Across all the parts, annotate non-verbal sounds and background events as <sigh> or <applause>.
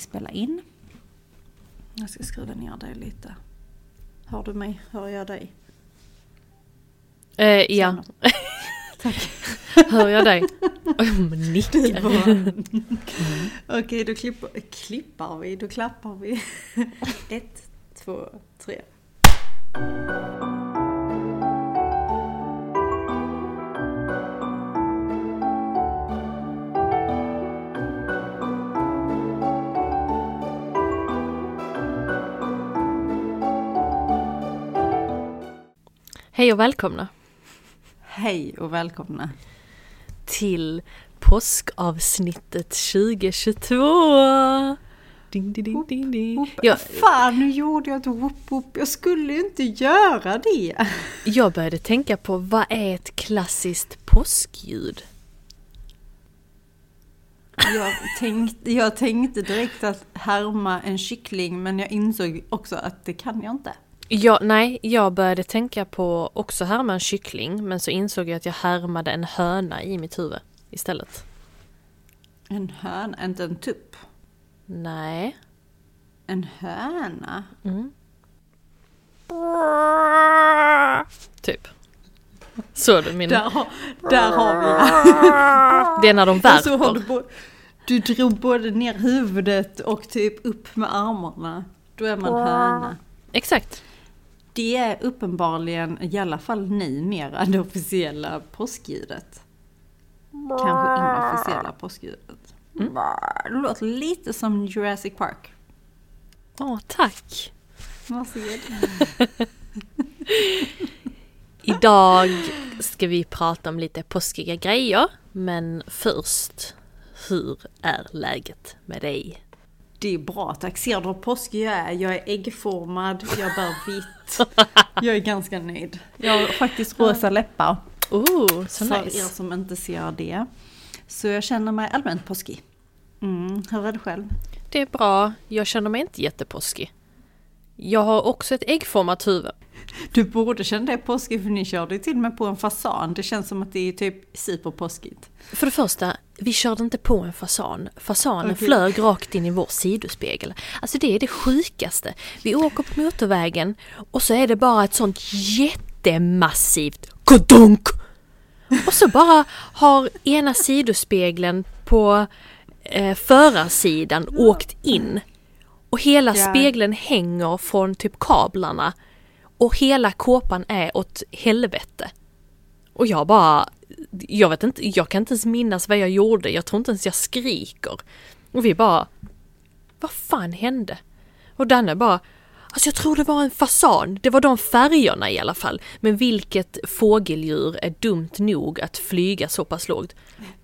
vi spela in. Jag ska skruva ner dig lite. Hör du mig? Hör jag dig? Eh, ja. <laughs> Tack. <laughs> Hör jag dig? Oh, <laughs> nickar. Okej, då klipper, klippar vi, då klappar vi. Ett, två, tre. Hej och välkomna Hej och välkomna. till påskavsnittet 2022! Ding, ding, ding, ding, ding. Jag, Fan, nu gjorde jag ett whoop whoop. Jag skulle ju inte göra det. <laughs> jag började tänka på vad är ett klassiskt påskljud? Jag tänkte, jag tänkte direkt att härma en kyckling, men jag insåg också att det kan jag inte. Ja, nej, jag började tänka på också härma en kyckling men så insåg jag att jag härmade en höna i mitt huvud istället. En höna, inte en tupp. Nej. En höna? Mm. Typ. Så du min... Där, har- där har vi Det är när de det. Så har du, värper. bo- du drog både ner huvudet och typ upp med armarna. Då är man höna. Exakt. Det är uppenbarligen, i alla fall numera, det officiella påskljudet. Kanske inofficiella påskljudet. Mm. Det låter lite som Jurassic Park. Åh, tack. Varsågod. <laughs> Idag ska vi prata om lite påskiga grejer. Men först, hur är läget med dig? Det är bra tack. Ser du hur påskig jag är? Jag är äggformad, jag bär vitt. <laughs> Jag är ganska nöjd. Jag har faktiskt rosa läppar. Oh, så för er som inte ser det. Så jag känner mig allmänt påskig. Mm, hur är det själv? Det är bra. Jag känner mig inte jättepåskig. Jag har också ett äggformat huvud. Du borde känna dig påskig för ni körde ju till och med på en fasan. Det känns som att det är typ superpåskigt. För det första, vi körde inte på en fasan. Fasanen Okej. flög rakt in i vår sidospegel. Alltså det är det sjukaste. Vi åker på motorvägen och så är det bara ett sånt jättemassivt kodonk! Och så bara har ena sidospegeln på eh, förarsidan åkt in. Och hela Ja. spegeln hänger från typ kablarna. Och hela kåpan är åt helvete. Och jag bara, jag vet inte, jag kan inte ens minnas vad jag gjorde, jag tror inte ens jag skriker. Och vi bara, vad fan hände? Och Danne bara, alltså jag tror det var en fasan, det var de färgerna i alla fall. Men vilket fågeldjur är dumt nog att flyga så pass lågt?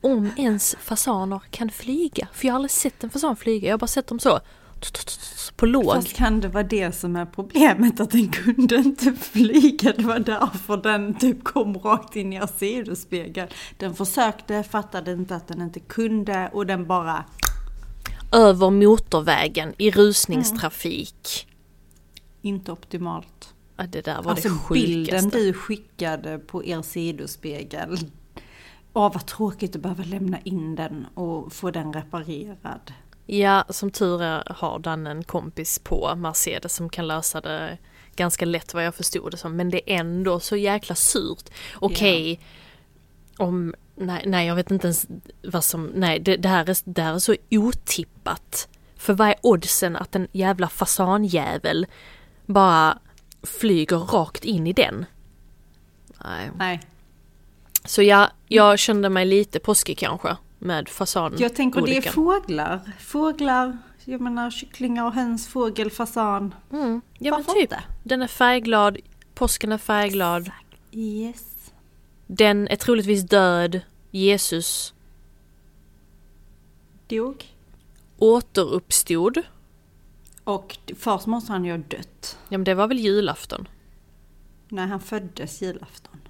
Om ens fasaner kan flyga, för jag har aldrig sett en fasan flyga, jag har bara sett dem så, på låg. Fast kan det vara det som är problemet? Att den kunde inte flyga. Det var därför den typ kom rakt in i er sidospegel. Den försökte, fattade inte att den inte kunde och den bara... Över motorvägen i rusningstrafik. Inte optimalt. Ja, det där var Alltså det bilden sjukaste. du skickade på er sidospegel. Åh vad tråkigt att behöva lämna in den och få den reparerad. Ja, som tur är har Dan en kompis på Mercedes som kan lösa det ganska lätt vad jag förstod det som. Men det är ändå så jäkla surt. Okej, om... Nej, nej, jag vet inte ens vad som... Nej, det, det, här är, det här är så otippat. För vad är oddsen att en jävla fasanjävel bara flyger rakt in i den? Nej. Nej. Så jag, jag kände mig lite påskig kanske med fasan. Jag tänker det är olyckan. fåglar. Fåglar, jag menar kycklingar och höns, fågel, fasan. Mm, ja men Varför typ. inte? Den är färgglad, påsken är färgglad. Yes. Den är troligtvis död. Jesus Dog. återuppstod. Och först måste han ju ha dött. Ja men det var väl julafton? När han föddes julafton.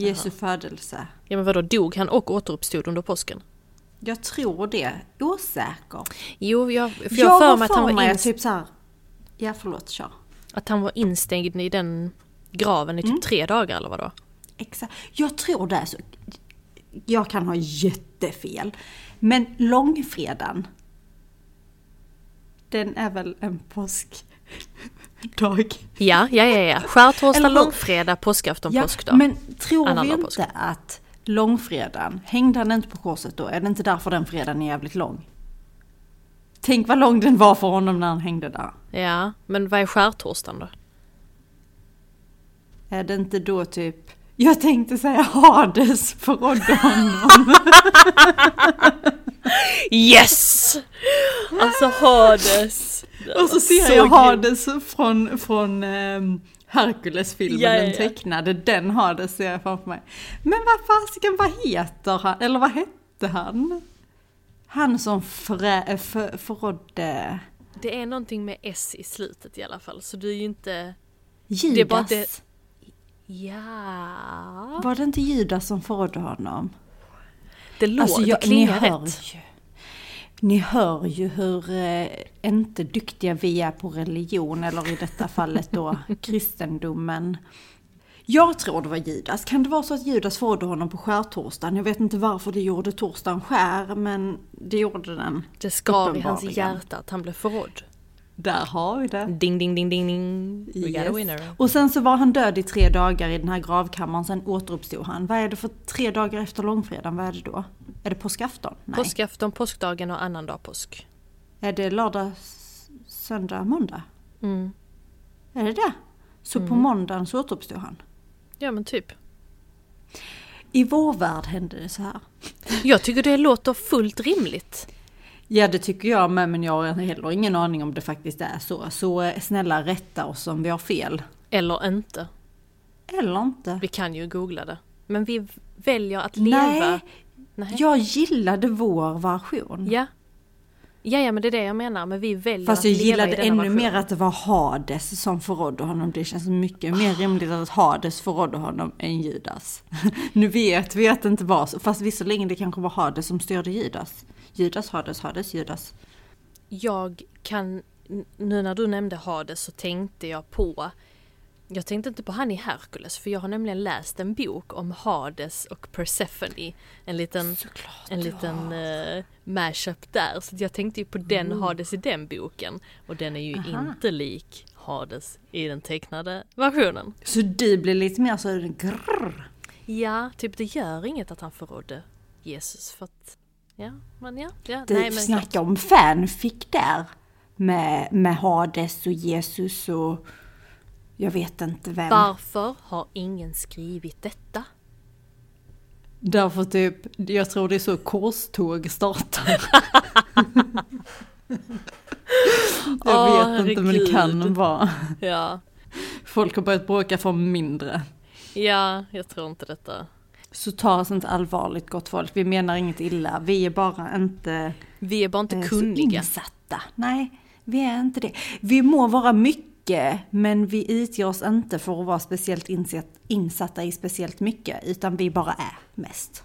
Jesu födelse. Ja men vadå, dog han och återuppstod under påsken? Jag tror det. Osäker. Jo, jag, för jag har för mig att han, var mig in, att typ så här. Ja förlåt, kör. att han var instängd i den graven i typ Mm. tre dagar eller vadå? Exakt. Jag tror det så. Jag kan ha jättefel. Men långfredagen, den är väl en påskdag? Ja, ja, ja, ja. Skärtorsdag, långfredag, påskafton, påskdag. men tror vi Annandag inte påsk. att långfredagen, hängde han inte på korset då? Är det inte därför den fredagen är jävligt lång? Tänk vad lång den var för honom när han hängde där. Ja, men vad är skärtorsdagen då? Är det inte då typ, jag tänkte säga Hades förrådde honom. <laughs> Yes! Alltså Hades! Och så ser jag Hades från, från ehm, Hercules-filmen, Ja, ja, den ja. tecknade, den Hades ser jag framför mig. Men vad fasiken, vad heter han? Eller vad hette han? Han som frä, eh, för, förrådde Det är någonting med S i slutet i alla fall, så du är ju inte... Judas. är bara det- Ja... Var det inte Judas som förrådde honom? Det låter, Alltså, jag- det klingar rätt. Ju, ni hör ju hur eh, inte duktiga vi är på religion, eller i detta fallet då <laughs> kristendomen. Jag tror det var Judas. Kan det vara så att Judas förrådde honom på skärtorsdagen? Jag vet inte varför det gjorde torsdagen skär, men det gjorde den. Det skav i hans hjärta att han blev förrådd. Där har vi det. Ding, ding, ding, ding, ding. We got a Yes. winner. Och sen så var han död i tre dagar i den här gravkammaren, sen återuppstod han. Vad är det för tre dagar efter långfredagen? Vad är det då? Är det påskafton? Nej. Påskafton, påskdagen och annandag påsk. Är det lördag, söndag, måndag? Mm. Är det det? Så på måndagen så återuppstod han? Ja men typ. I vår värld hände det så här. Jag tycker det låter fullt rimligt. Ja det tycker jag med men jag har heller ingen aning om det faktiskt är så. Så eh, snälla rätta oss om vi har fel. Eller inte. Eller inte. Vi kan ju googla det. Men vi väljer att leva... Nej, Nej. jag gillade vår version. Ja. Ja, ja, men det är det jag menar. Men vi väljer Fast att jag gillade ännu version. mer att det var Hades som förrådde honom. Det känns mycket mer rimligt att Hades förrådde honom än Judas. <laughs> nu vet vi att det inte var så. Fast visserligen det kanske var Hades som styrde Judas. Judas, Hades, Hades, Judas. Jag kan... Nu när du nämnde Hades så tänkte jag på... Jag tänkte inte på han i Hercules för jag har nämligen läst en bok om Hades och Persephone. En liten, Såklart en liten har. uh, mashup där. Så jag tänkte ju på den Hades i den boken. Och den är ju Aha. inte lik Hades i den tecknade versionen. Så du blir lite mer så grrr. Ja, typ det gör inget att han förrådde Jesus för att... Ja, men ja. ja Du nej, men snackar klart. om fanfic där. Med, med Hades och Jesus och jag vet inte vem. Varför har ingen skrivit detta? Därför typ, jag tror det är så korståg startar. <laughs> jag vet inte men det kan vara. Ja, Folk har börjat bråka för mindre. ja, jag tror inte detta. Så ta oss inte allvarligt gott folk, vi menar inget illa. Vi är bara inte Vi är bara inte eh, kunniga. insatta. Nej, vi är inte det. Vi må vara mycket, men vi utger oss inte för att vara speciellt insatt, insatta i speciellt mycket, utan vi bara är mest.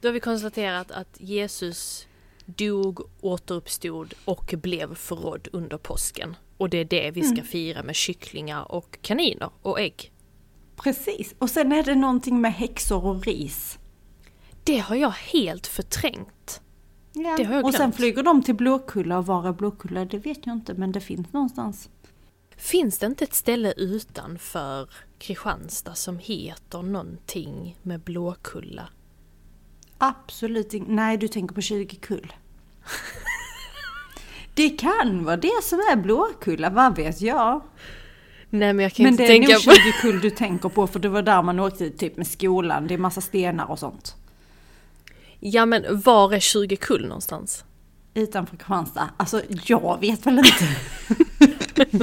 Då har vi konstaterat att Jesus dog, återuppstod och blev förrådd under påsken. Och det är det vi ska fira med kycklingar och kaniner och ägg. Precis, och sen är det någonting med häxor och ris. Det har jag helt förträngt. Ja. Det har jag och sen glömt. flyger de till Blåkulla och var är Blåkulla? Det vet jag inte, men det finns någonstans. Finns det inte ett ställe utanför Kristianstad som heter någonting med Blåkulla? Absolut inte. Nej, du tänker på 20 kull. <laughs> det kan vara det som är Blåkulla, vad vet jag? Nej men jag kan Men inte det är tänka nog på... 20 kull du tänker på, för det var där man åkte typ med skolan. Det är massa stenar och sånt. Ja men var är 20 kull någonstans? Utanför Kristianstad. Alltså, jag vet väl inte.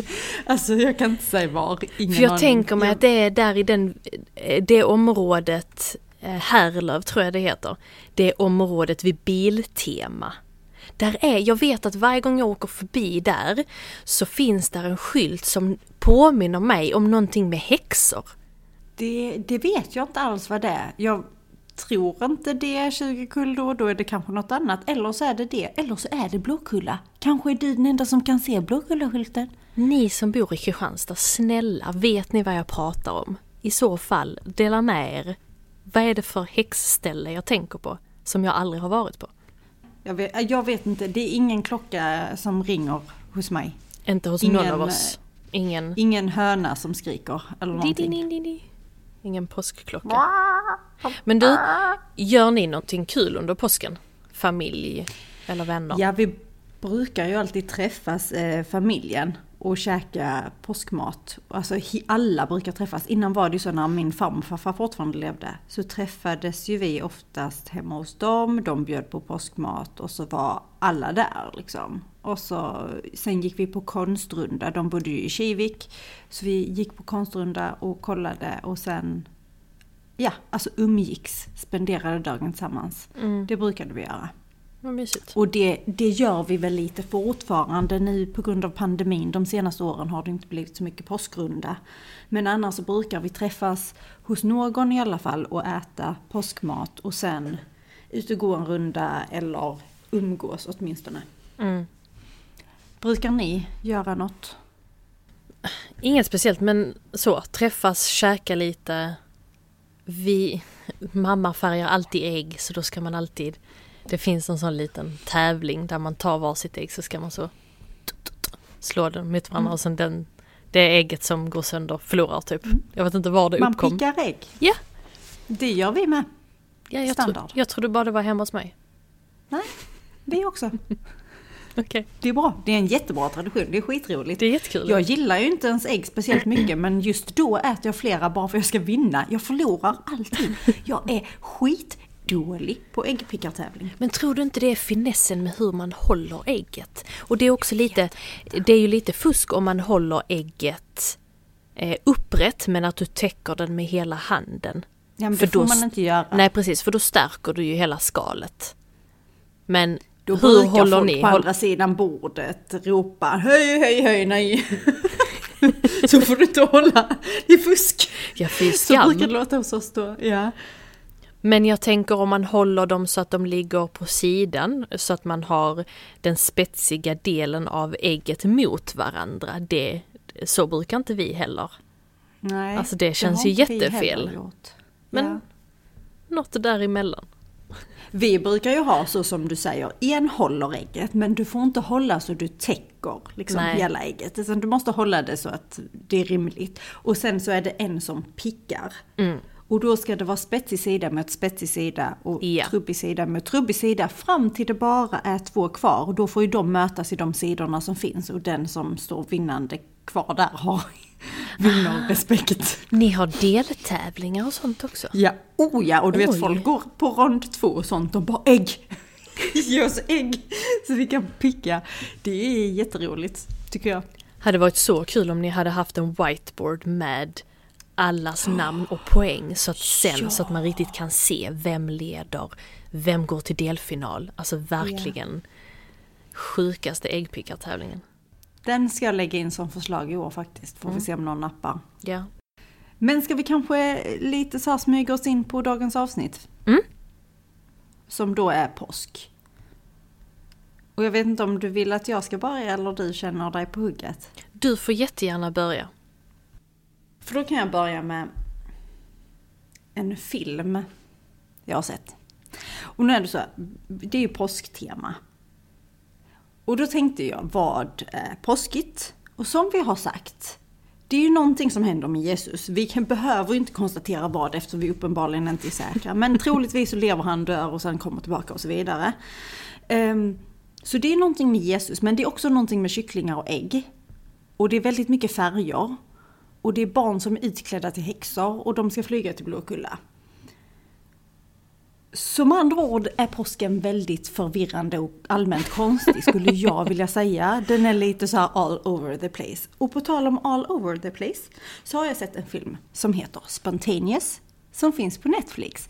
<laughs> alltså, jag kan inte säga var. Ingen För jag aning. tänker mig att det är där i den, eh, det området, eh, Härlöv tror jag det heter, det området vid Biltema. Där är, jag vet att varje gång jag åker förbi där så finns där en skylt som påminner mig om någonting med häxor. Det, det vet jag inte alls vad det är. Jag tror inte det är 20 kull då, då är det kanske något annat. Eller så är det det, eller så är det Blåkulla. Kanske är du den enda som kan se Blåkulla-skylten. Ni som bor i Kristianstad, snälla, vet ni vad jag pratar om? I så fall, dela med er. Vad är det för häxställe jag tänker på, som jag aldrig har varit på? Jag vet, jag vet inte, det är ingen klocka som ringer hos mig. Inte hos Ingen, någon av oss. Ingen... Ingen höna som skriker eller någonting. di, di, di. Ingen påskklocka. Men du, gör ni någonting kul under påsken? Familj eller vänner? Ja, vi brukar ju alltid träffas, eh, familjen, och käka påskmat. Alltså alla brukar träffas. Innan var det ju så när min farfar fortfarande levde. Så träffades ju vi oftast hemma hos dem, de bjöd på påskmat och så var alla där liksom. Och så, sen gick vi på konstrunda, de bodde ju i Kivik. Så vi gick på konstrunda och kollade och sen, ja, alltså umgicks, spenderade dagen tillsammans. Mm, Det brukade vi göra. Och det, det gör vi väl lite fortfarande nu på grund av pandemin. De senaste åren har det inte blivit så mycket påskrunda. Men annars så brukar vi träffas hos någon i alla fall och äta påskmat och sen ut och gå en runda eller umgås åtminstone. Mm. Brukar ni göra något? Inget speciellt men så, träffas, käka lite. Vi, mamma färgar alltid ägg så då ska man alltid, det finns en sån liten tävling där man tar varsitt ägg så ska man så slå den mot varandra Mm. och sen den, det ägget som går sönder förlorar typ. Mm. Jag vet inte var det Man uppkom. pickar ägg? Ja. Det gör vi med. Ja, jag, standard. tro, jag trodde bara det var hemma hos mig. Nej, vi också. <laughs> Okej, Det är bra. Det är en jättebra tradition. Det är skitroligt. det är jättekul. Jag gillar ju inte ens ägg speciellt mycket men just då äter jag flera bara för att jag ska vinna. Jag förlorar alltid. Jag är skitdålig på äggpickartävling. Men tror du inte det är finessen med hur man håller ägget? Och det är också lite, det är ju lite fusk om man håller ägget eh, upprätt men att du täcker den med hela handen. Ja, men För det får då- man inte göra. Nej precis, för då stärker du ju hela skalet. Men då hur brukar håller folk ni? på Håll, andra sidan bordet ropa höj, höj, höj, nej. <laughs> Så får du inte hålla. Det är fusk. ja fy Så brukar det skam. låta hos oss då. Ja. Men jag tänker om man håller dem så att de ligger på sidan så att man har den spetsiga delen av ägget mot varandra. Det, så brukar inte vi heller. Nej, Alltså, det känns har ju jättefel. Men Ja. något däremellan. Vi brukar ju ha så som du säger, en håller ägget men du får inte hålla så du täcker liksom Nej. hela ägget. Utan du måste hålla det så att det är rimligt. Och sen så är det en som pickar. Mm. Och då ska det vara spetsig sida mot spetsig sida och Ja. trubbig sida mot trubbig sida fram till det bara är två kvar. Och då får ju de mötas i de sidorna som finns och den som står vinnande kvar där har <laughs> vinner respekt. Ni har deltävlingar och sånt också? Ja, oh ja, och du Oj. vet folk går på rond två och sånt och bara ägg. <laughs> Ge oss ägg så vi kan picka. Det är jätteroligt tycker jag. Hade varit så kul om ni hade haft en whiteboard med allas namn och poäng så att sen så att man riktigt kan se vem leder, vem går till delfinal. Alltså verkligen sjukaste äggpickartävlingen. Den ska jag lägga in som förslag i år faktiskt. Får vi se om någon nappar. Ja. Men ska vi kanske lite så här smyga oss in på dagens avsnitt? Mm. Som då är påsk. Och jag vet inte om du vill att jag ska börja eller du känner dig på hugget. Du får jättegärna börja. För då kan jag börja med en film jag har sett. Och nu är det så här, det är ju påsktema. Och då tänkte jag, vad är påskigt? Och som vi har sagt, det är ju någonting som händer med Jesus. Vi kan, behöver ju inte konstatera vad eftersom vi uppenbarligen inte är säkra. Men troligtvis så lever han, dör och sen kommer tillbaka och så vidare. Um, så det är någonting med Jesus, men det är också någonting med kycklingar och ägg. Och det är väldigt mycket färger. Och det är barn som är utklädda till häxor och de ska flyga till Blåkulla. Som andra ord är påsken väldigt förvirrande och allmänt konstig skulle jag vilja säga. Den är lite så här all over the place. Och på tal om all over the place så har jag sett en film som heter Spontaneous som finns på Netflix.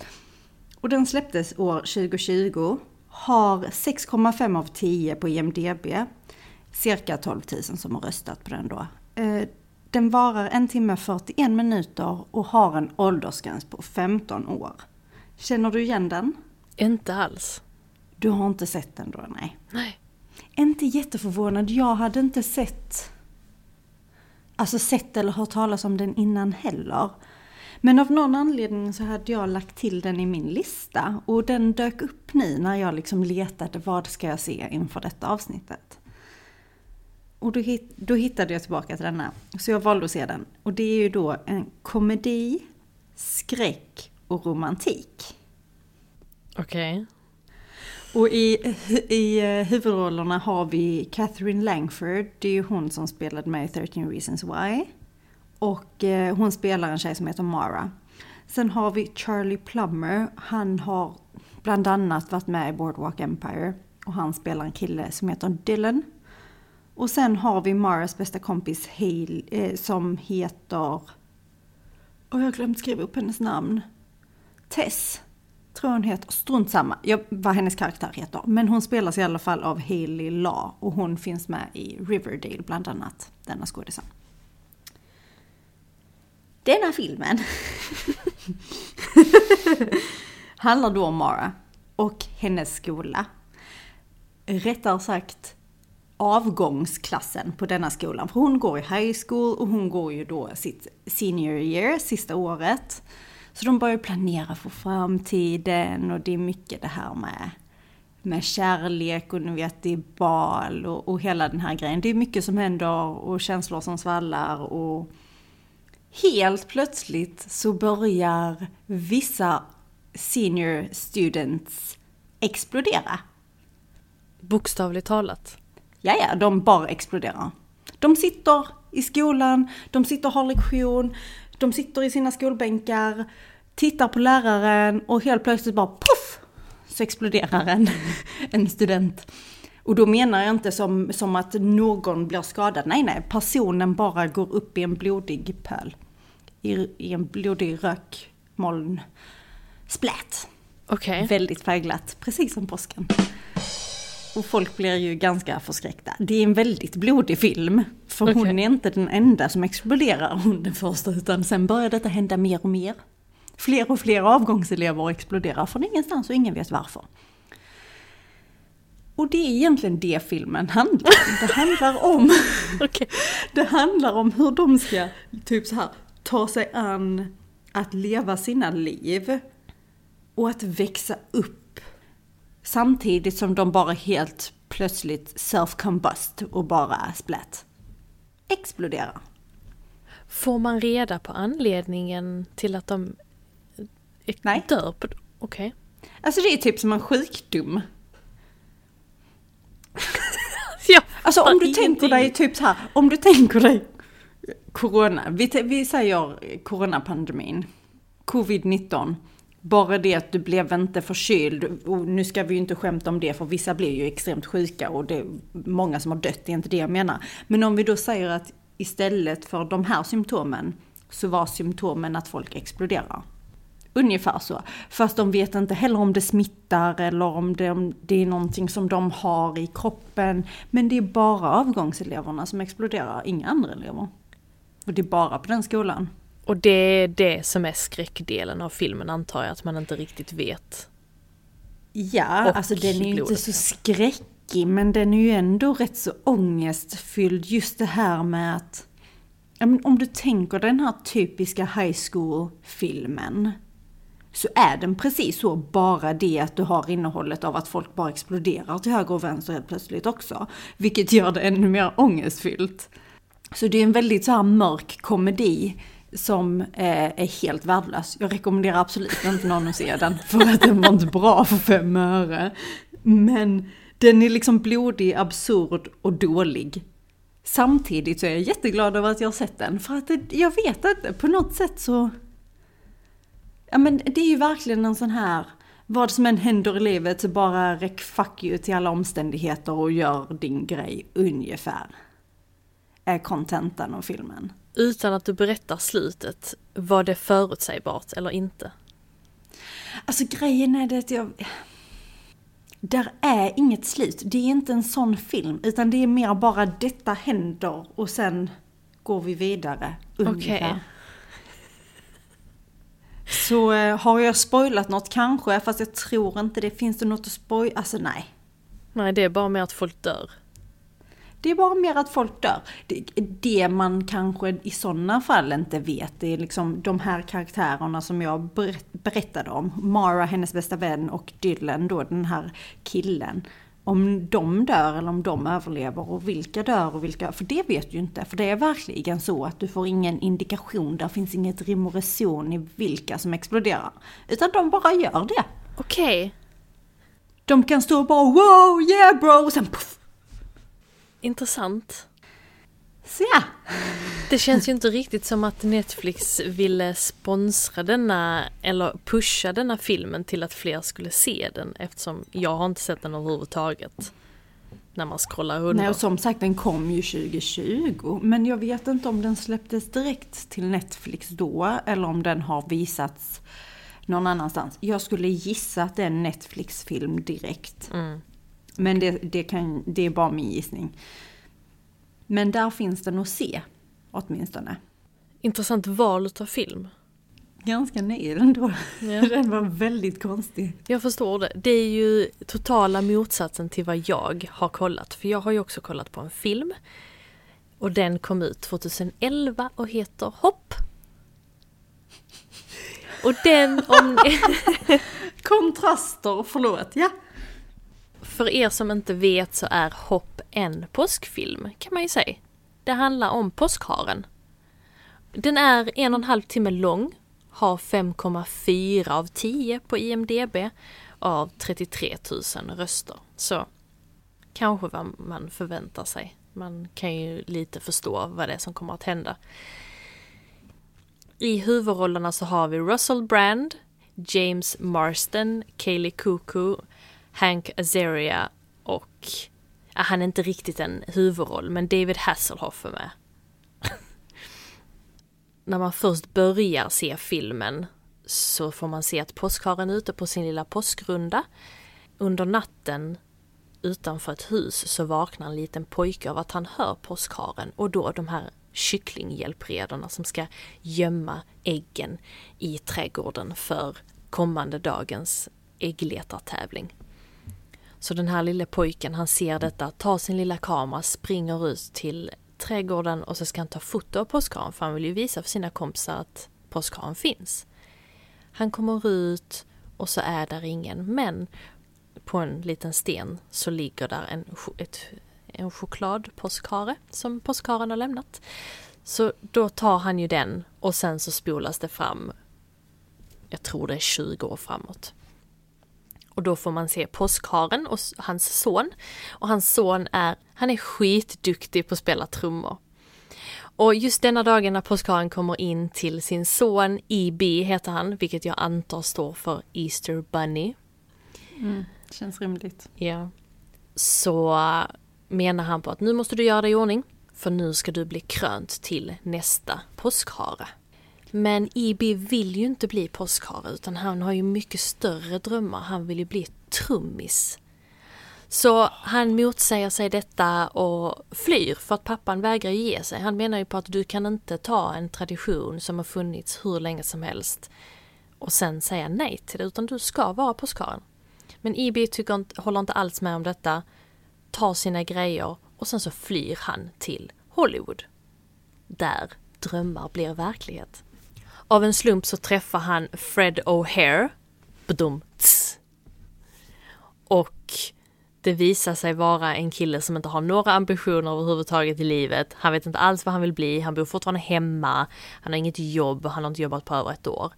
Och den släpptes år 2020, har 6,5 av 10 på IMDB. Cirka 12 000 som har röstat på den då. Eh, den varar en timme 41 minuter och har en åldersgräns på 15 år. Känner du igen den? Inte alls. Du har inte sett den då, nej. Nej. Inte jätteförvånad, jag hade inte sett Alltså sett eller hört talas om den innan heller. Men av någon anledning så hade jag lagt till den i min lista och den dök upp nu när jag liksom letade vad ska jag se inför detta avsnittet. Och då, hit, då hittade jag tillbaka till denna. Så jag valde att se den. Och det är ju då en komedi, skräck och romantik. Okej. Och i, i eh, huvudrollerna har vi Catherine Langford, det är ju hon som spelade med i 13 Reasons Why. Och eh, hon spelar en tjej som heter Mara. Sen har vi Charlie Plummer, han har bland annat varit med i Boardwalk Empire. Och han spelar en kille som heter Dylan. Och sen har vi Maras bästa kompis Hale, eh, som heter... Och jag har glömt skriva upp hennes namn. Tess tror hon heter, strunt samma, jag, vad hennes karaktär heter. Men hon spelas i alla fall av Hailey Law och hon finns med i Riverdale bland annat, denna skådisen. Denna filmen <laughs> handlar då om Mara och hennes skola. Rättare sagt avgångsklassen på denna skolan. För hon går i high school och hon går ju då sitt senior year, sista året. Så de börjar planera för framtiden och det är mycket det här med, med kärlek och ni vet det är bal och, och hela den här grejen. Det är mycket som händer och känslor som svallar och helt plötsligt så börjar vissa senior students explodera. Bokstavligt talat. Ja, ja, de bara exploderar. De sitter i skolan, de sitter och har lektion, de sitter i sina skolbänkar, tittar på läraren och helt plötsligt bara puff! Så exploderar en, <laughs> en student. Och då menar jag inte som, som att någon blir skadad. Nej, nej, personen bara går upp i en blodig pöl. I, i en blodig rökmoln. Splät! Okej. Väldigt färgglatt, precis som påsken. Och folk blir ju ganska förskräckta. Det är en väldigt blodig film. För Okej. hon är inte den enda som exploderar hon den första, utan sen börjar detta hända mer och mer. Fler och fler avgångselever exploderar från ingenstans och ingen vet varför. Och det är egentligen det filmen handlar om. Det handlar om, <laughs> Okej. det handlar om hur de ska typ så här, ta sig an att leva sina liv. Och att växa upp. Samtidigt som de bara helt plötsligt self-combust och bara splat. Exploderar. Får man reda på anledningen till att de eh, Nej. dör? Okej. Alltså det är typ som en sjukdom. <laughs> Ja, Alltså om du tänker dig typ så här, om du tänker dig corona, vi, vi säger coronapandemin, covid-19. Bara det att du blev inte förkyld, och nu ska vi ju inte skämta om det för vissa blir ju extremt sjuka och det är många som har dött, det är inte det jag menar. Men om vi då säger att istället för de här symptomen så var symptomen att folk exploderar. Ungefär så. Fast de vet inte heller om det smittar eller om det, om det är någonting som de har i kroppen. Men det är bara avgångseleverna som exploderar, inga andra elever. Och det är bara på den skolan. Och det är det som är skräckdelen av filmen antar jag, att man inte riktigt vet. Ja, Och alltså den är ju inte så skräckig men den är ju ändå rätt så ångestfylld. Just det här med att, om du tänker den här typiska high school-filmen. Så är den precis så, bara det att du har innehållet av att folk bara exploderar till höger och vänster helt plötsligt också. Vilket gör det ännu mer ångestfyllt. Så det är en väldigt så här mörk komedi som eh, är helt värdelös. Jag rekommenderar absolut inte någon att se den för att den var inte bra för fem öre. Men den är liksom blodig, absurd och dålig. Samtidigt så är jag jätteglad över att jag har sett den för att det, jag vet inte, på något sätt så... Ja men det är ju verkligen en sån här, vad som än händer i livet så bara räck fuck you till alla omständigheter och gör din grej ungefär. Är kontentan av filmen. Utan att du berättar slutet, var det förutsägbart eller inte? Alltså grejen är det att jag... Där är inget slut. Det är inte en sån film. Utan det är mer bara detta händer och sen går vi vidare. Ungefär. Okej. <laughs> Så eh, har jag spoilat något kanske, fast jag tror inte det. Finns det något att spoila? Alltså nej. Nej, det är bara med att folk dör. Det är bara mer att folk dör. Det, det man kanske i sådana fall inte vet, det är liksom de här karaktärerna som jag berätt, berättade om. Mara, hennes bästa vän, och Dylan då, den här killen. Om de dör eller om de överlever och vilka dör och vilka, för det vet du ju inte. För det är verkligen så att du får ingen indikation, där finns inget rim och reson i vilka som exploderar. Utan de bara gör det. Okej. Okay. De kan stå och bara wow, yeah bro, och sen puff. Intressant. Så ja. Det känns ju inte riktigt som att Netflix ville sponsra denna eller pusha denna filmen till att fler skulle se den eftersom jag har inte sett den överhuvudtaget. När man scrollar under. Nej och som sagt den kom ju 2020 men jag vet inte om den släpptes direkt till Netflix då eller om den har visats någon annanstans. Jag skulle gissa att det är en Netflix-film direkt. Mm. Men det, det, kan, det är bara min gissning. Men där finns den att se, åtminstone. Intressant val av film. Ganska nöjd ändå. Ja. <laughs> Den var väldigt konstig. Jag förstår det. Det är ju totala motsatsen till vad jag har kollat. För jag har ju också kollat på en film. Och den kom ut 2011 och heter Hopp. Och den om... <laughs> Kontraster, förlåt, ja. För er som inte vet så är Hopp en påskfilm kan man ju säga. Det handlar om påskharen. Den är en och en halv timme lång, har 5,4 av 10 på IMDB av 33 000 röster. Så kanske vad man förväntar sig. Man kan ju lite förstå vad det är som kommer att hända. I huvudrollerna så har vi Russell Brand, James Marston, Kaylee Cuckoo, Hank Azaria och ja, han är inte riktigt en huvudroll men David Hasselhoff är med. <laughs> När man först börjar se filmen så får man se att påskharen är ute på sin lilla påskrunda. Under natten utanför ett hus så vaknar en liten pojke av att han hör påskharen och då de här kycklinghjälpredorna som ska gömma äggen i trädgården för kommande dagens äggletartävling. Så den här lilla pojken han ser detta, tar sin lilla kamera, springer ut till trädgården och så ska han ta foto av påskharen för han vill ju visa för sina kompisar att påskharen finns. Han kommer ut och så är där ingen men på en liten sten så ligger där en, ett, en chokladpåskhare som påskharen har lämnat. Så då tar han ju den och sen så spolas det fram, jag tror det är 20 år framåt. Och då får man se påskharen och hans son. Och hans son är, han är skitduktig på att spela trummor. Och just denna dagen när påskharen kommer in till sin son, EB heter han, vilket jag antar står för Easter Bunny. Mm, känns rimligt. Ja. Så menar han på att nu måste du göra dig i ordning, för nu ska du bli krönt till nästa påskhare. Men IB vill ju inte bli påskhare utan han har ju mycket större drömmar. Han vill ju bli trummis. Så han motsäger sig detta och flyr för att pappan vägrar ge sig. Han menar ju på att du kan inte ta en tradition som har funnits hur länge som helst och sen säga nej till det utan du ska vara påskharen. Men IB tycker inte, håller inte alls med om detta, tar sina grejer och sen så flyr han till Hollywood. Där drömmar blir verklighet. Av en slump så träffar han Fred O'Hare. Badum, Och det visar sig vara en kille som inte har några ambitioner överhuvudtaget i livet. Han vet inte alls vad han vill bli, han bor fortfarande hemma, han har inget jobb, han har inte jobbat på över ett år.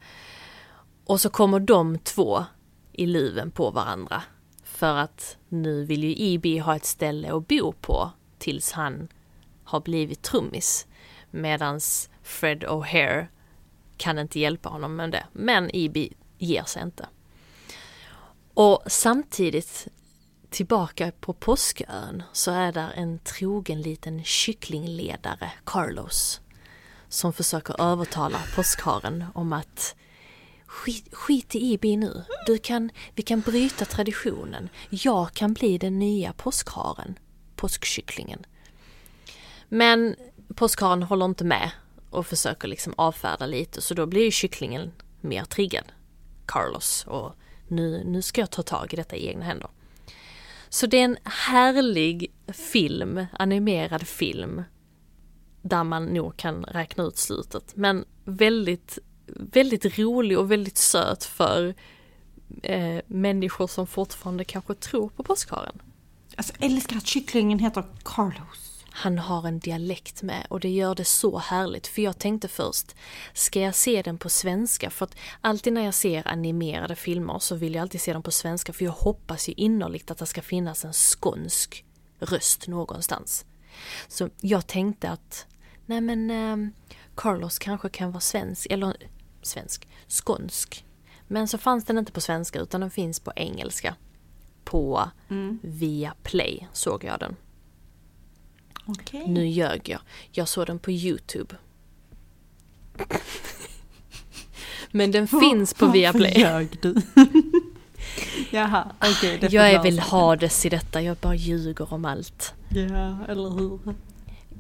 Och så kommer de två i luven på varandra. För att nu vill ju IB ha ett ställe att bo på tills han har blivit trummis. Medans Fred O'Hare kan inte hjälpa honom med det. Men Ibi ger sig inte. Och samtidigt tillbaka på påskön så är där en trogen liten kycklingledare, Carlos, som försöker övertala påskharen om att skit, skit i Ibi nu. Du kan, vi kan bryta traditionen. Jag kan bli den nya påskharen, påskkycklingen. Men påskharen håller inte med och försöker liksom avfärda lite så då blir ju kycklingen mer triggad. Carlos och nu, nu ska jag ta tag i detta i egna händer. Så det är en härlig film, animerad film, där man nog kan räkna ut slutet. Men väldigt, väldigt rolig och väldigt söt för eh, människor som fortfarande kanske tror på påskharen. Alltså älskar att kycklingen heter Carlos. Han har en dialekt med och det gör det så härligt för jag tänkte först, ska jag se den på svenska? För att alltid när jag ser animerade filmer så vill jag alltid se dem på svenska för jag hoppas ju innerligt att det ska finnas en skånsk röst någonstans. Så jag tänkte att, nej men eh, Carlos kanske kan vara svensk, eller svensk, skånsk. Men så fanns den inte på svenska utan den finns på engelska. På Mm. Viaplay såg jag den. Okej. Nu ljög jag. Jag såg den på Youtube. Men den finns på Viaplay. Varför ljög du? <laughs> Jaha, okej. får Jag är väl. Hades i detta, jag bara ljuger om allt. Ja, eller hur?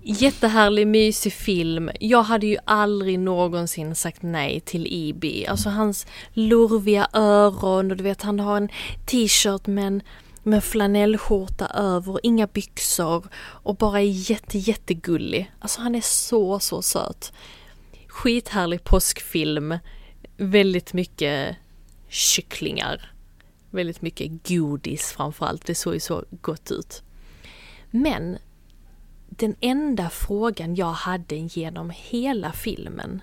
Jättehärlig, mysig film. Jag hade ju aldrig någonsin sagt nej till Ibi. Alltså hans lurviga öron och du vet han har en t-shirt med en med flanellskjorta över, inga byxor och bara är jätte, jättegullig. Alltså han är så, så söt. Skithärlig påskfilm. Väldigt mycket kycklingar. Väldigt mycket godis framförallt. Det såg ju så gott ut. Men den enda frågan jag hade genom hela filmen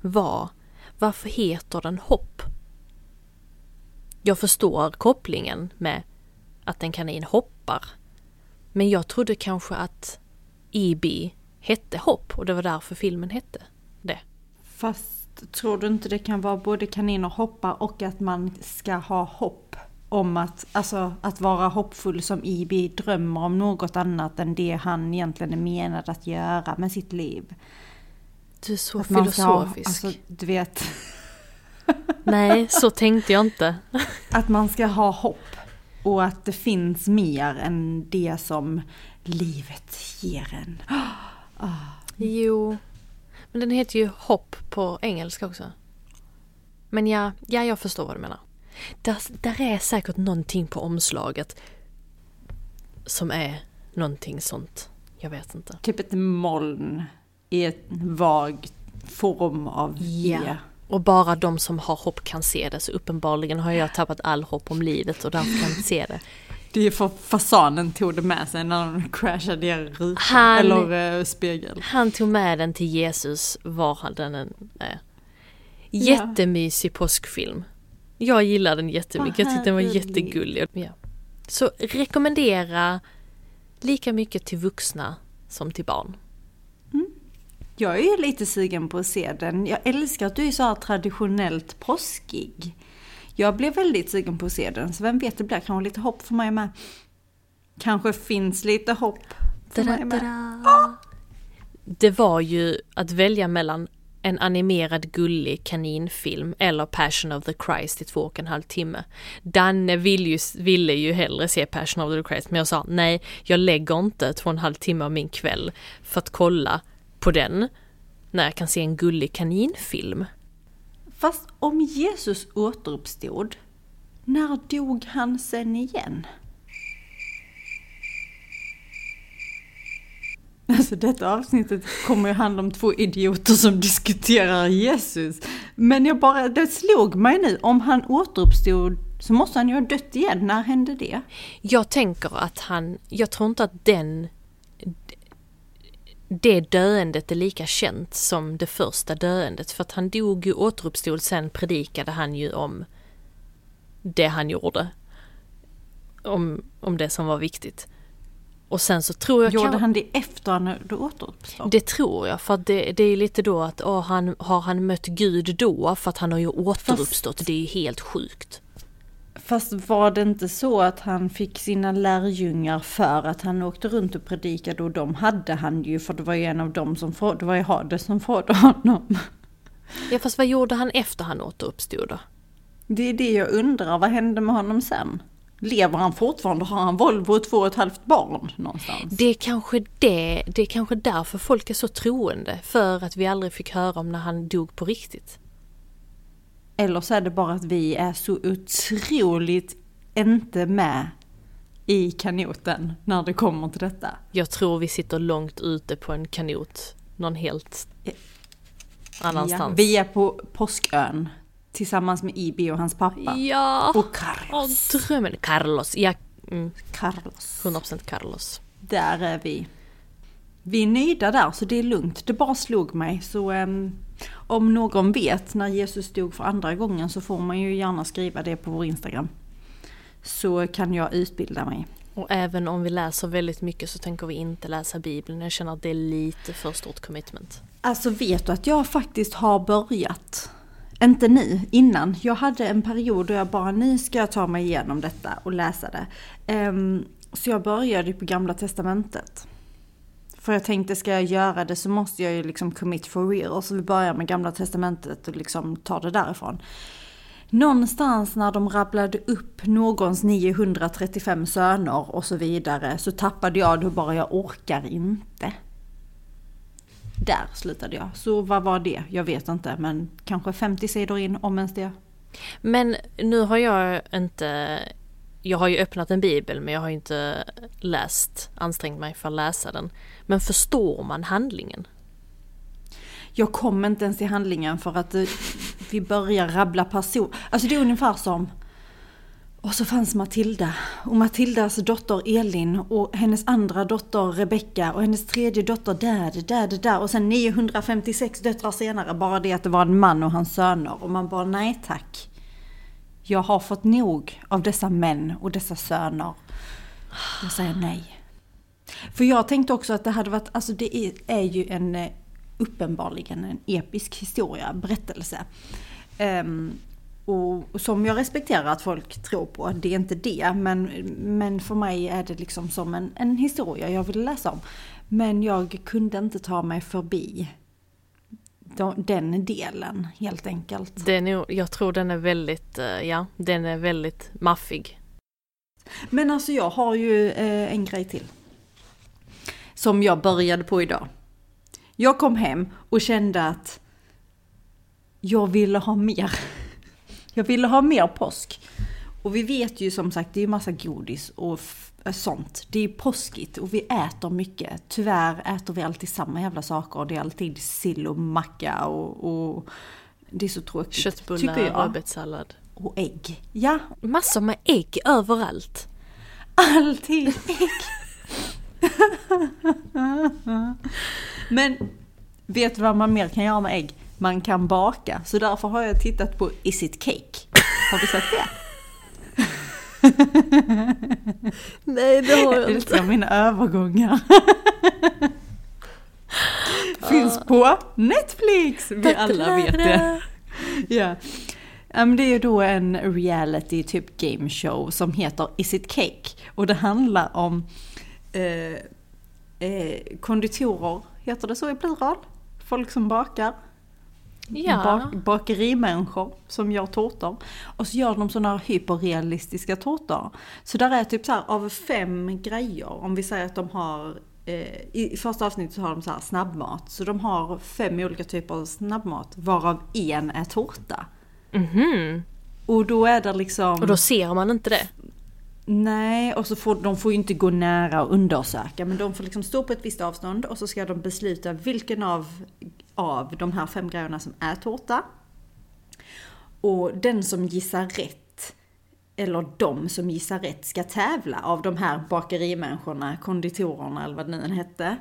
var varför heter den hopp? Jag förstår kopplingen med att en kanin hoppar. Men jag trodde kanske att Ibi hette hopp och det var därför filmen hette det. Fast tror du inte det kan vara både kaniner hoppa och att man ska ha hopp om att, alltså att vara hoppfull som Ibi drömmer om något annat än det han egentligen är menad att göra med sitt liv. Du är så Att man ska filosofisk. alltså, du vet, Nej, så tänkte jag inte. att man ska ha hopp och att det finns mer än det som livet ger en. <gasps> Jo, men den heter ju hopp på engelska också. Men ja, ja jag förstår vad du menar. Där, där är säkert någonting på omslaget som är någonting sånt. Jag vet inte. Typ ett moln i en vag form av Ja. E. Och bara de som har hopp kan se det, så uppenbarligen har jag tappat all hopp om livet och därför kan jag inte se det. Det är för fasanen tog det med sig när de crashade ner rutan. Han- Eller eh, spegel. Han tog med den till Jesus var han den än är. Ja. Jättemysig påskfilm. Jag gillar den jättemycket, jag tyckte den var jättegullig. Ja. Så rekommendera lika mycket till vuxna som till barn. Jag är ju lite sugen på att se den. Jag älskar att du är så här traditionellt påskig. Jag blev väldigt sugen på att se den, så vem vet, det blir kanske lite hopp för mig med. Kanske finns lite hopp för mig med. Da-da-da-da. Det var ju att välja mellan en animerad gullig kaninfilm eller Passion of the Christ i två och en halv timme. Danne vill ju, ville ju hellre se Passion of the Christ men jag sa nej, jag lägger inte två och en halv timme av min kväll för att kolla på den när jag kan se en gullig kaninfilm. Fast om Jesus återuppstod, när dog han sen igen? Alltså detta avsnittet kommer ju handla om två idioter som diskuterar Jesus. Men jag bara, det slog mig nu, om han återuppstod så måste han ju ha dött igen. När hände det? Jag tänker att han, jag tror inte att den det döendet är lika känt som det första döendet för att han dog ju återuppstod sen predikade han ju om det han gjorde. Om, om det som var viktigt. Och sen så tror jag Gjorde kan- han det efter han hade återuppstått? Det tror jag, för det, det är lite då att åh, han, har han mött Gud då? För att han har ju återuppstått, det är ju helt sjukt. Fast var det inte så att han fick sina lärjungar för att han åkte runt och predikade och de hade han ju för det var ju en av dem som frågade, det var ju Hades som frågade honom. Ja fast vad gjorde han efter han återuppstod då? Det är det jag undrar, vad hände med honom sen? Lever han fortfarande? Har han Volvo och två och ett halvt barn någonstans? Det är kanske det, det är kanske därför folk är så troende. För att vi aldrig fick höra om när han dog på riktigt. Eller så är det bara att vi är så otroligt inte med i kanoten när det kommer till detta. Jag tror vi sitter långt ute på en kanot. Någon helt annanstans. Ja, vi är på Påskön tillsammans med Ibi och hans pappa. Ja! Och Carlos. Åh, drömmen. Carlos. Ja, mm, Carlos. 100% Carlos. Där är vi. Vi är nöjda där så det är lugnt. Det bara slog mig. Så um, om någon vet när Jesus dog för andra gången så får man ju gärna skriva det på vår Instagram. Så kan jag utbilda mig. Och även om vi läser väldigt mycket så tänker vi inte läsa Bibeln. Jag känner att det är lite för stort commitment. Alltså vet du att jag faktiskt har börjat? Inte nu, innan. Jag hade en period då jag bara, nu ska jag ta mig igenom detta och läsa det. Um, så jag började på Gamla Testamentet. För jag tänkte, ska jag göra det så måste jag ju liksom commit for real. Så vi börjar med Gamla Testamentet och liksom tar det därifrån. Någonstans när de rabblade upp någons 935 söner och så vidare så tappade jag det bara, jag orkar inte. Där slutade jag. Så vad var det? Jag vet inte, men kanske 50 sidor in, om ens det. Men nu har jag inte... Jag har ju öppnat en bibel men jag har inte läst, ansträngt mig för att läsa den. Men förstår man handlingen? Jag kom inte ens till handlingen för att eh, vi börjar rabbla person. Alltså det är ungefär som och så fanns Matilda och Matildas dotter Elin och hennes andra dotter Rebecka och hennes tredje dotter där, där, där och sen 956 döttrar senare bara det att det var en man och hans söner och man bara nej tack. Jag har fått nog av dessa män och dessa söner. Jag säger nej. För jag tänkte också att det hade varit, alltså det är, är ju en eh, uppenbarligen en episk historia, berättelse. Um, och som jag respekterar att folk tror på, det är inte det. Men, men för mig är det liksom som en, en historia jag vill läsa om. Men jag kunde inte ta mig förbi den delen helt enkelt. Den är, jag tror den är väldigt, eh, ja, den är väldigt maffig. Men alltså jag har ju eh, en grej till. Som jag började på idag. Jag kom hem och kände att jag ville ha mer. Jag ville ha mer påsk. Och vi vet ju som sagt, det är ju massa godis och eh, sånt. Det är påskigt och vi äter mycket. Tyvärr äter vi alltid samma jävla saker. Det är alltid sill och macka och, och det är så tråkigt. Köttbullar, rödbetssallad. Och ägg. Ja. Massor med ägg överallt. Alltid ägg. Men vet du vad man mer kan göra med ägg? Man kan baka. Så därför har jag tittat på Is it cake? Har du sett det? Nej det har jag inte. Jag mina övergångar. Finns på Netflix! Vi alla vet det. Ja. Det är ju då en reality typ game show som heter Is it cake? Och det handlar om eh, eh, konditorer, heter det så i plural? Folk som bakar. Ja. Bak bakerimänniskor som gör tårtor. Och så gör de sådana här hyperrealistiska tårtor. Så där är typ så här av fem grejer, om vi säger att de har eh, i första avsnittet så har de så här snabbmat. Så de har fem olika typer av snabbmat, varav en är tårta. Mm och då är det liksom... Och då ser man inte det? Nej, och så får de får ju inte gå nära och undersöka. Men de får liksom stå på ett visst avstånd och så ska de besluta vilken av, av de här fem grejerna som är tårta. Och den som gissar rätt, eller de som gissar rätt, ska tävla av de här bakerimänniskorna, konditorerna eller vad det nu än hette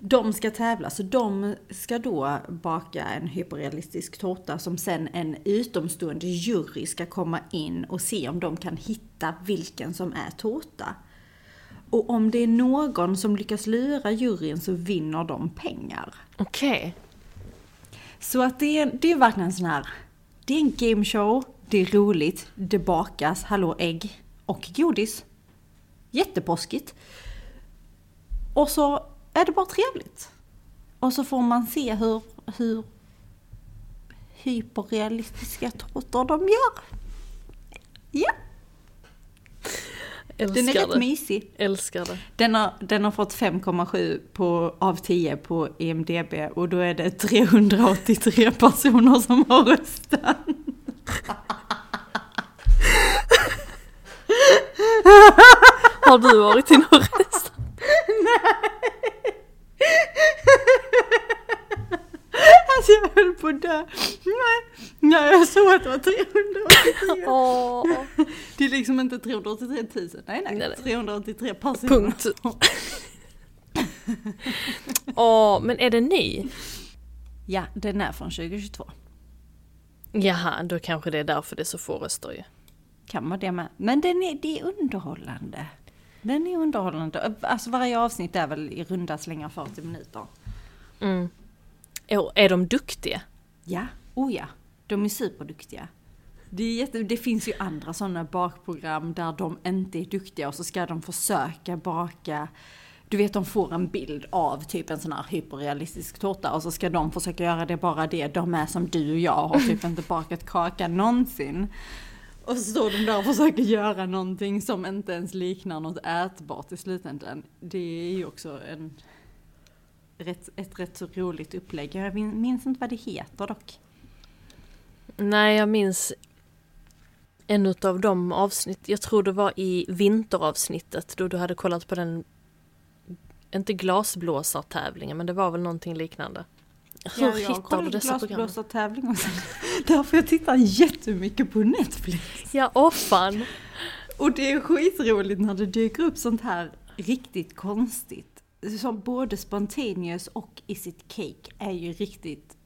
de ska tävla, så de ska då baka en hyperrealistisk tårta som sen en utomstående jury ska komma in och se om de kan hitta vilken som är tårta. Och om det är någon som lyckas lura juryn så vinner de pengar. Okej. Okay. Så att det är, det är verkligen en sån här, det är en gameshow, det är roligt, det bakas, hallå ägg och godis. Jättepåskigt. Och så är det bara trevligt. Och så får man se hur, hur hyperrealistiska tårtor de gör. Ja. Älskar den är det. rätt mysig. Älskar det. Den har, den har fått 5,7 av 10 på EMDB och då är det 383 <laughs> personer som har röstat. <laughs> Har du varit i någon restaurang? Alltså jag Nej, Nej jag såg att det var 383. Åh, Det är liksom inte 383 000. Nej, nej. Nej, nej. 383 personer. punkt. <laughs> Åh, men är det ny? Ja, den är från 2022. Jaha, då kanske det är därför det är så få röster ju. Kan vara det med. Men den är, det är underhållande. Den är underhållande. Alltså varje avsnitt är väl i runda slängar 40 minuter. Mm. Är de duktiga? Ja, oh ja. De är superduktiga. Det, är jätte, det finns ju andra sådana bakprogram där de inte är duktiga och så ska de försöka baka du vet de får en bild av typ en sån här hyperrealistisk tårta och så ska de försöka göra det bara det. De är som du och jag har typ inte <laughs> bakat kaka någonsin. Och så står de där och försöker göra någonting som inte ens liknar något ätbart i slutändan. Det är ju också en, rätt, ett rätt så roligt upplägg. Jag min- minns inte vad det heter dock. Nej, jag minns en utav de avsnitt, jag tror det var i vinteravsnittet då du hade kollat på den, inte glasblåsartävlingen, men det var väl någonting liknande. Hur jag hittar du dessa program? glasblåsartävling och sen, <laughs> därför jag tittar jättemycket på Netflix. Ja, åh fan! Och det är skitroligt när det dyker upp sånt här riktigt konstigt. Som både Spontaneous och Is It Cake är ju riktigt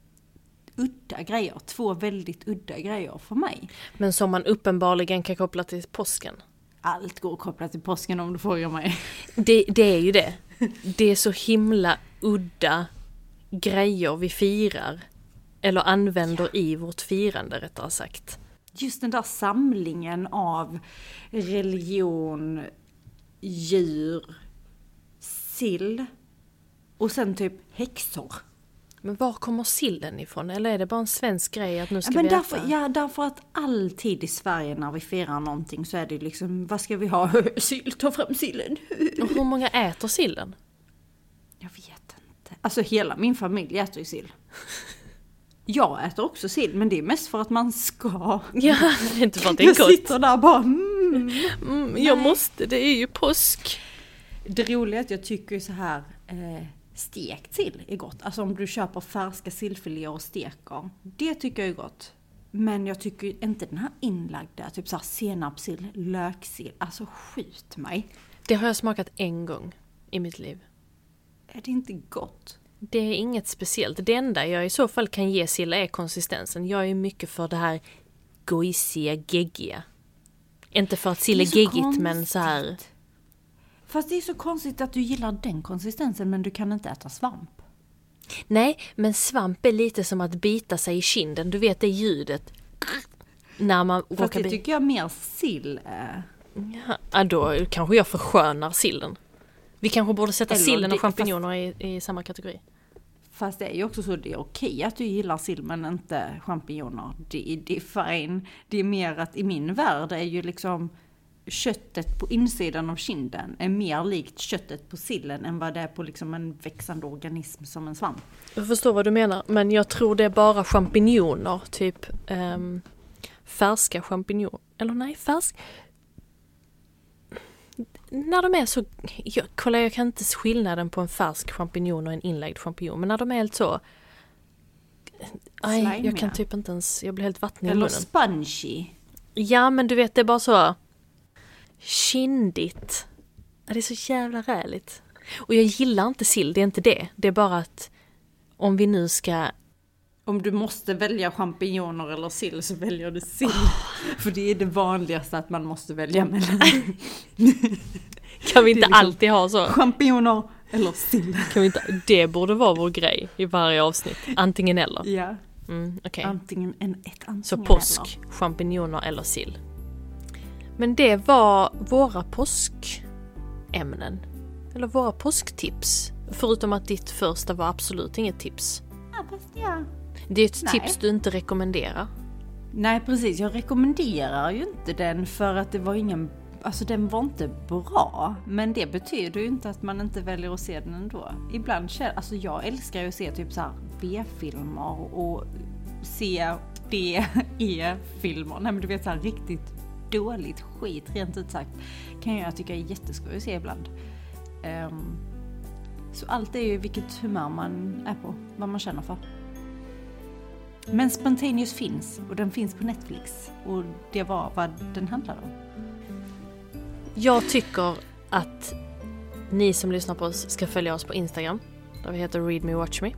udda grejer. Två väldigt udda grejer för mig. Men som man uppenbarligen kan koppla till påsken. Allt går kopplat till påsken om du frågar mig. Det, det är ju det. Det är så himla udda grejer vi firar. Eller använder i vårt firande rättare sagt. Just den där samlingen av religion, djur, sill och sen typ häxor. Men var kommer sillen ifrån? Eller är det bara en svensk grej att nu ska Ja, men vi därför, äta? ja, därför att alltid i Sverige när vi firar någonting så är det liksom, vad ska vi ha? <laughs> Sill, ta fram sillen. Och hur många äter sillen? Jag vet inte. Alltså hela min familj äter ju sill. <laughs> Jag äter också sill, men det är mest för att man ska. <laughs> Ja, det är inte för att det är Jag gott. sitter där bara mm. Mm, jag måste, det är ju påsk. Det roliga är att jag tycker så här eh, stekt sill är gott. Alltså om du köper färska sillfiléer och steker. Det tycker jag är gott. Men jag tycker inte den här inlagda, typ såhär senapssill, löksill. Alltså skjut mig. Det har jag smakat en gång i mitt liv. Är det inte gott? Det är inget speciellt. Det enda jag i så fall kan ge Silla är konsistensen. Jag är mycket för det här gojsiga, geggiga. Inte för att sill är så geggigt men så här. Fast det är så konstigt att du gillar den konsistensen men du kan inte äta svamp. Nej, men svamp är lite som att bita sig i kinden. Du vet det ljudet. När man Fast råkar det tycker jag mer sill är. Ja, då kanske jag förskönar sillen. Vi kanske borde sätta Eller sillen och champinjoner i, i samma kategori. Fast det är ju också så, det är okej att du gillar sill men inte champinjoner. Det, det är fine. Det är mer att i min värld är ju liksom köttet på insidan av kinden är mer likt köttet på sillen än vad det är på liksom en växande organism som en svamp. Jag förstår vad du menar, men jag tror det är bara champinjoner, typ ehm, färska champinjoner. Eller nej, färsk... När de är så... Jag, kolla, jag kan inte skillnaden på en färsk champinjon och en inlagd champinjon, men när de är helt så... Nej, jag kan typ inte ens... Jag blir helt vattnig i Eller munnen. spongy. Ja, men du vet, det är bara så... Kindigt. Det är så jävla räligt. Och jag gillar inte sill, det är inte det. Det är bara att om vi nu ska... Om du måste välja champinjoner eller sill så väljer du sill. <laughs> För det är det vanligaste att man måste välja mellan <laughs> Kan vi inte liksom- alltid ha så? champinjoner eller sill. Kan vi inte, det borde vara vår grej i varje avsnitt. Antingen eller. Ja, Mm, okej. antingen en, ett antingen Så påsk, champinjoner eller sill. Men det var våra påskämnen. Eller våra påsktips. Förutom att ditt första var absolut inget tips. Ja, fast ja. Det är ett Nej. tips du inte rekommenderar. Nej precis, jag rekommenderar ju inte den för att det var ingen, alltså den var inte bra. Men det betyder ju inte att man inte väljer att se den ändå. Ibland känner, alltså jag älskar ju att se typ så här B-filmer och se D-E-filmer. Nej men du vet så här riktigt dåligt skit rent ut sagt. Kan jag tycka är jätteskoj att se ibland. Um, så allt är ju vilket humör man är på, vad man känner för. Men Spontaneous finns och den finns på Netflix och det var vad den handlade om. Jag tycker att ni som lyssnar på oss ska följa oss på Instagram där vi heter Read Me Watch Me.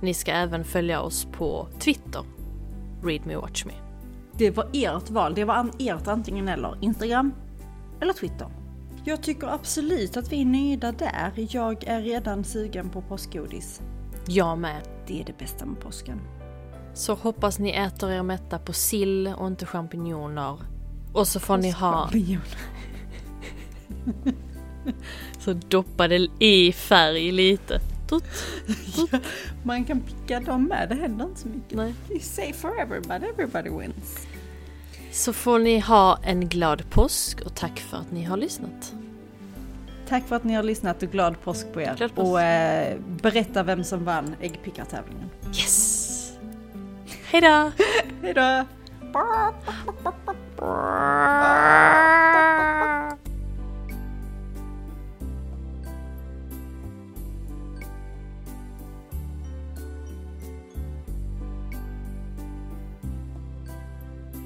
Ni ska även följa oss på Twitter, Read Me Watch Me. Det var ert val, det var ert antingen eller. Instagram eller Twitter. Jag tycker absolut att vi är nöjda där. Jag är redan sugen på påskgodis. Jag med. Det är det bästa med påsken. Så hoppas ni äter er mätta på sill och inte champinjoner. Och så får ni ha... så doppa det i färg lite. Tut, tut. Ja, man kan picka dem med, det händer inte så mycket. Nej. You say for everybody, everybody wins. Så får ni ha en glad påsk och tack för att ni har lyssnat. Tack för att ni har lyssnat och glad påsk på er. Påsk. Och eh, berätta vem som vann äggpickartävlingen. Yes! Hejdå! <laughs> Hejdå! <laughs>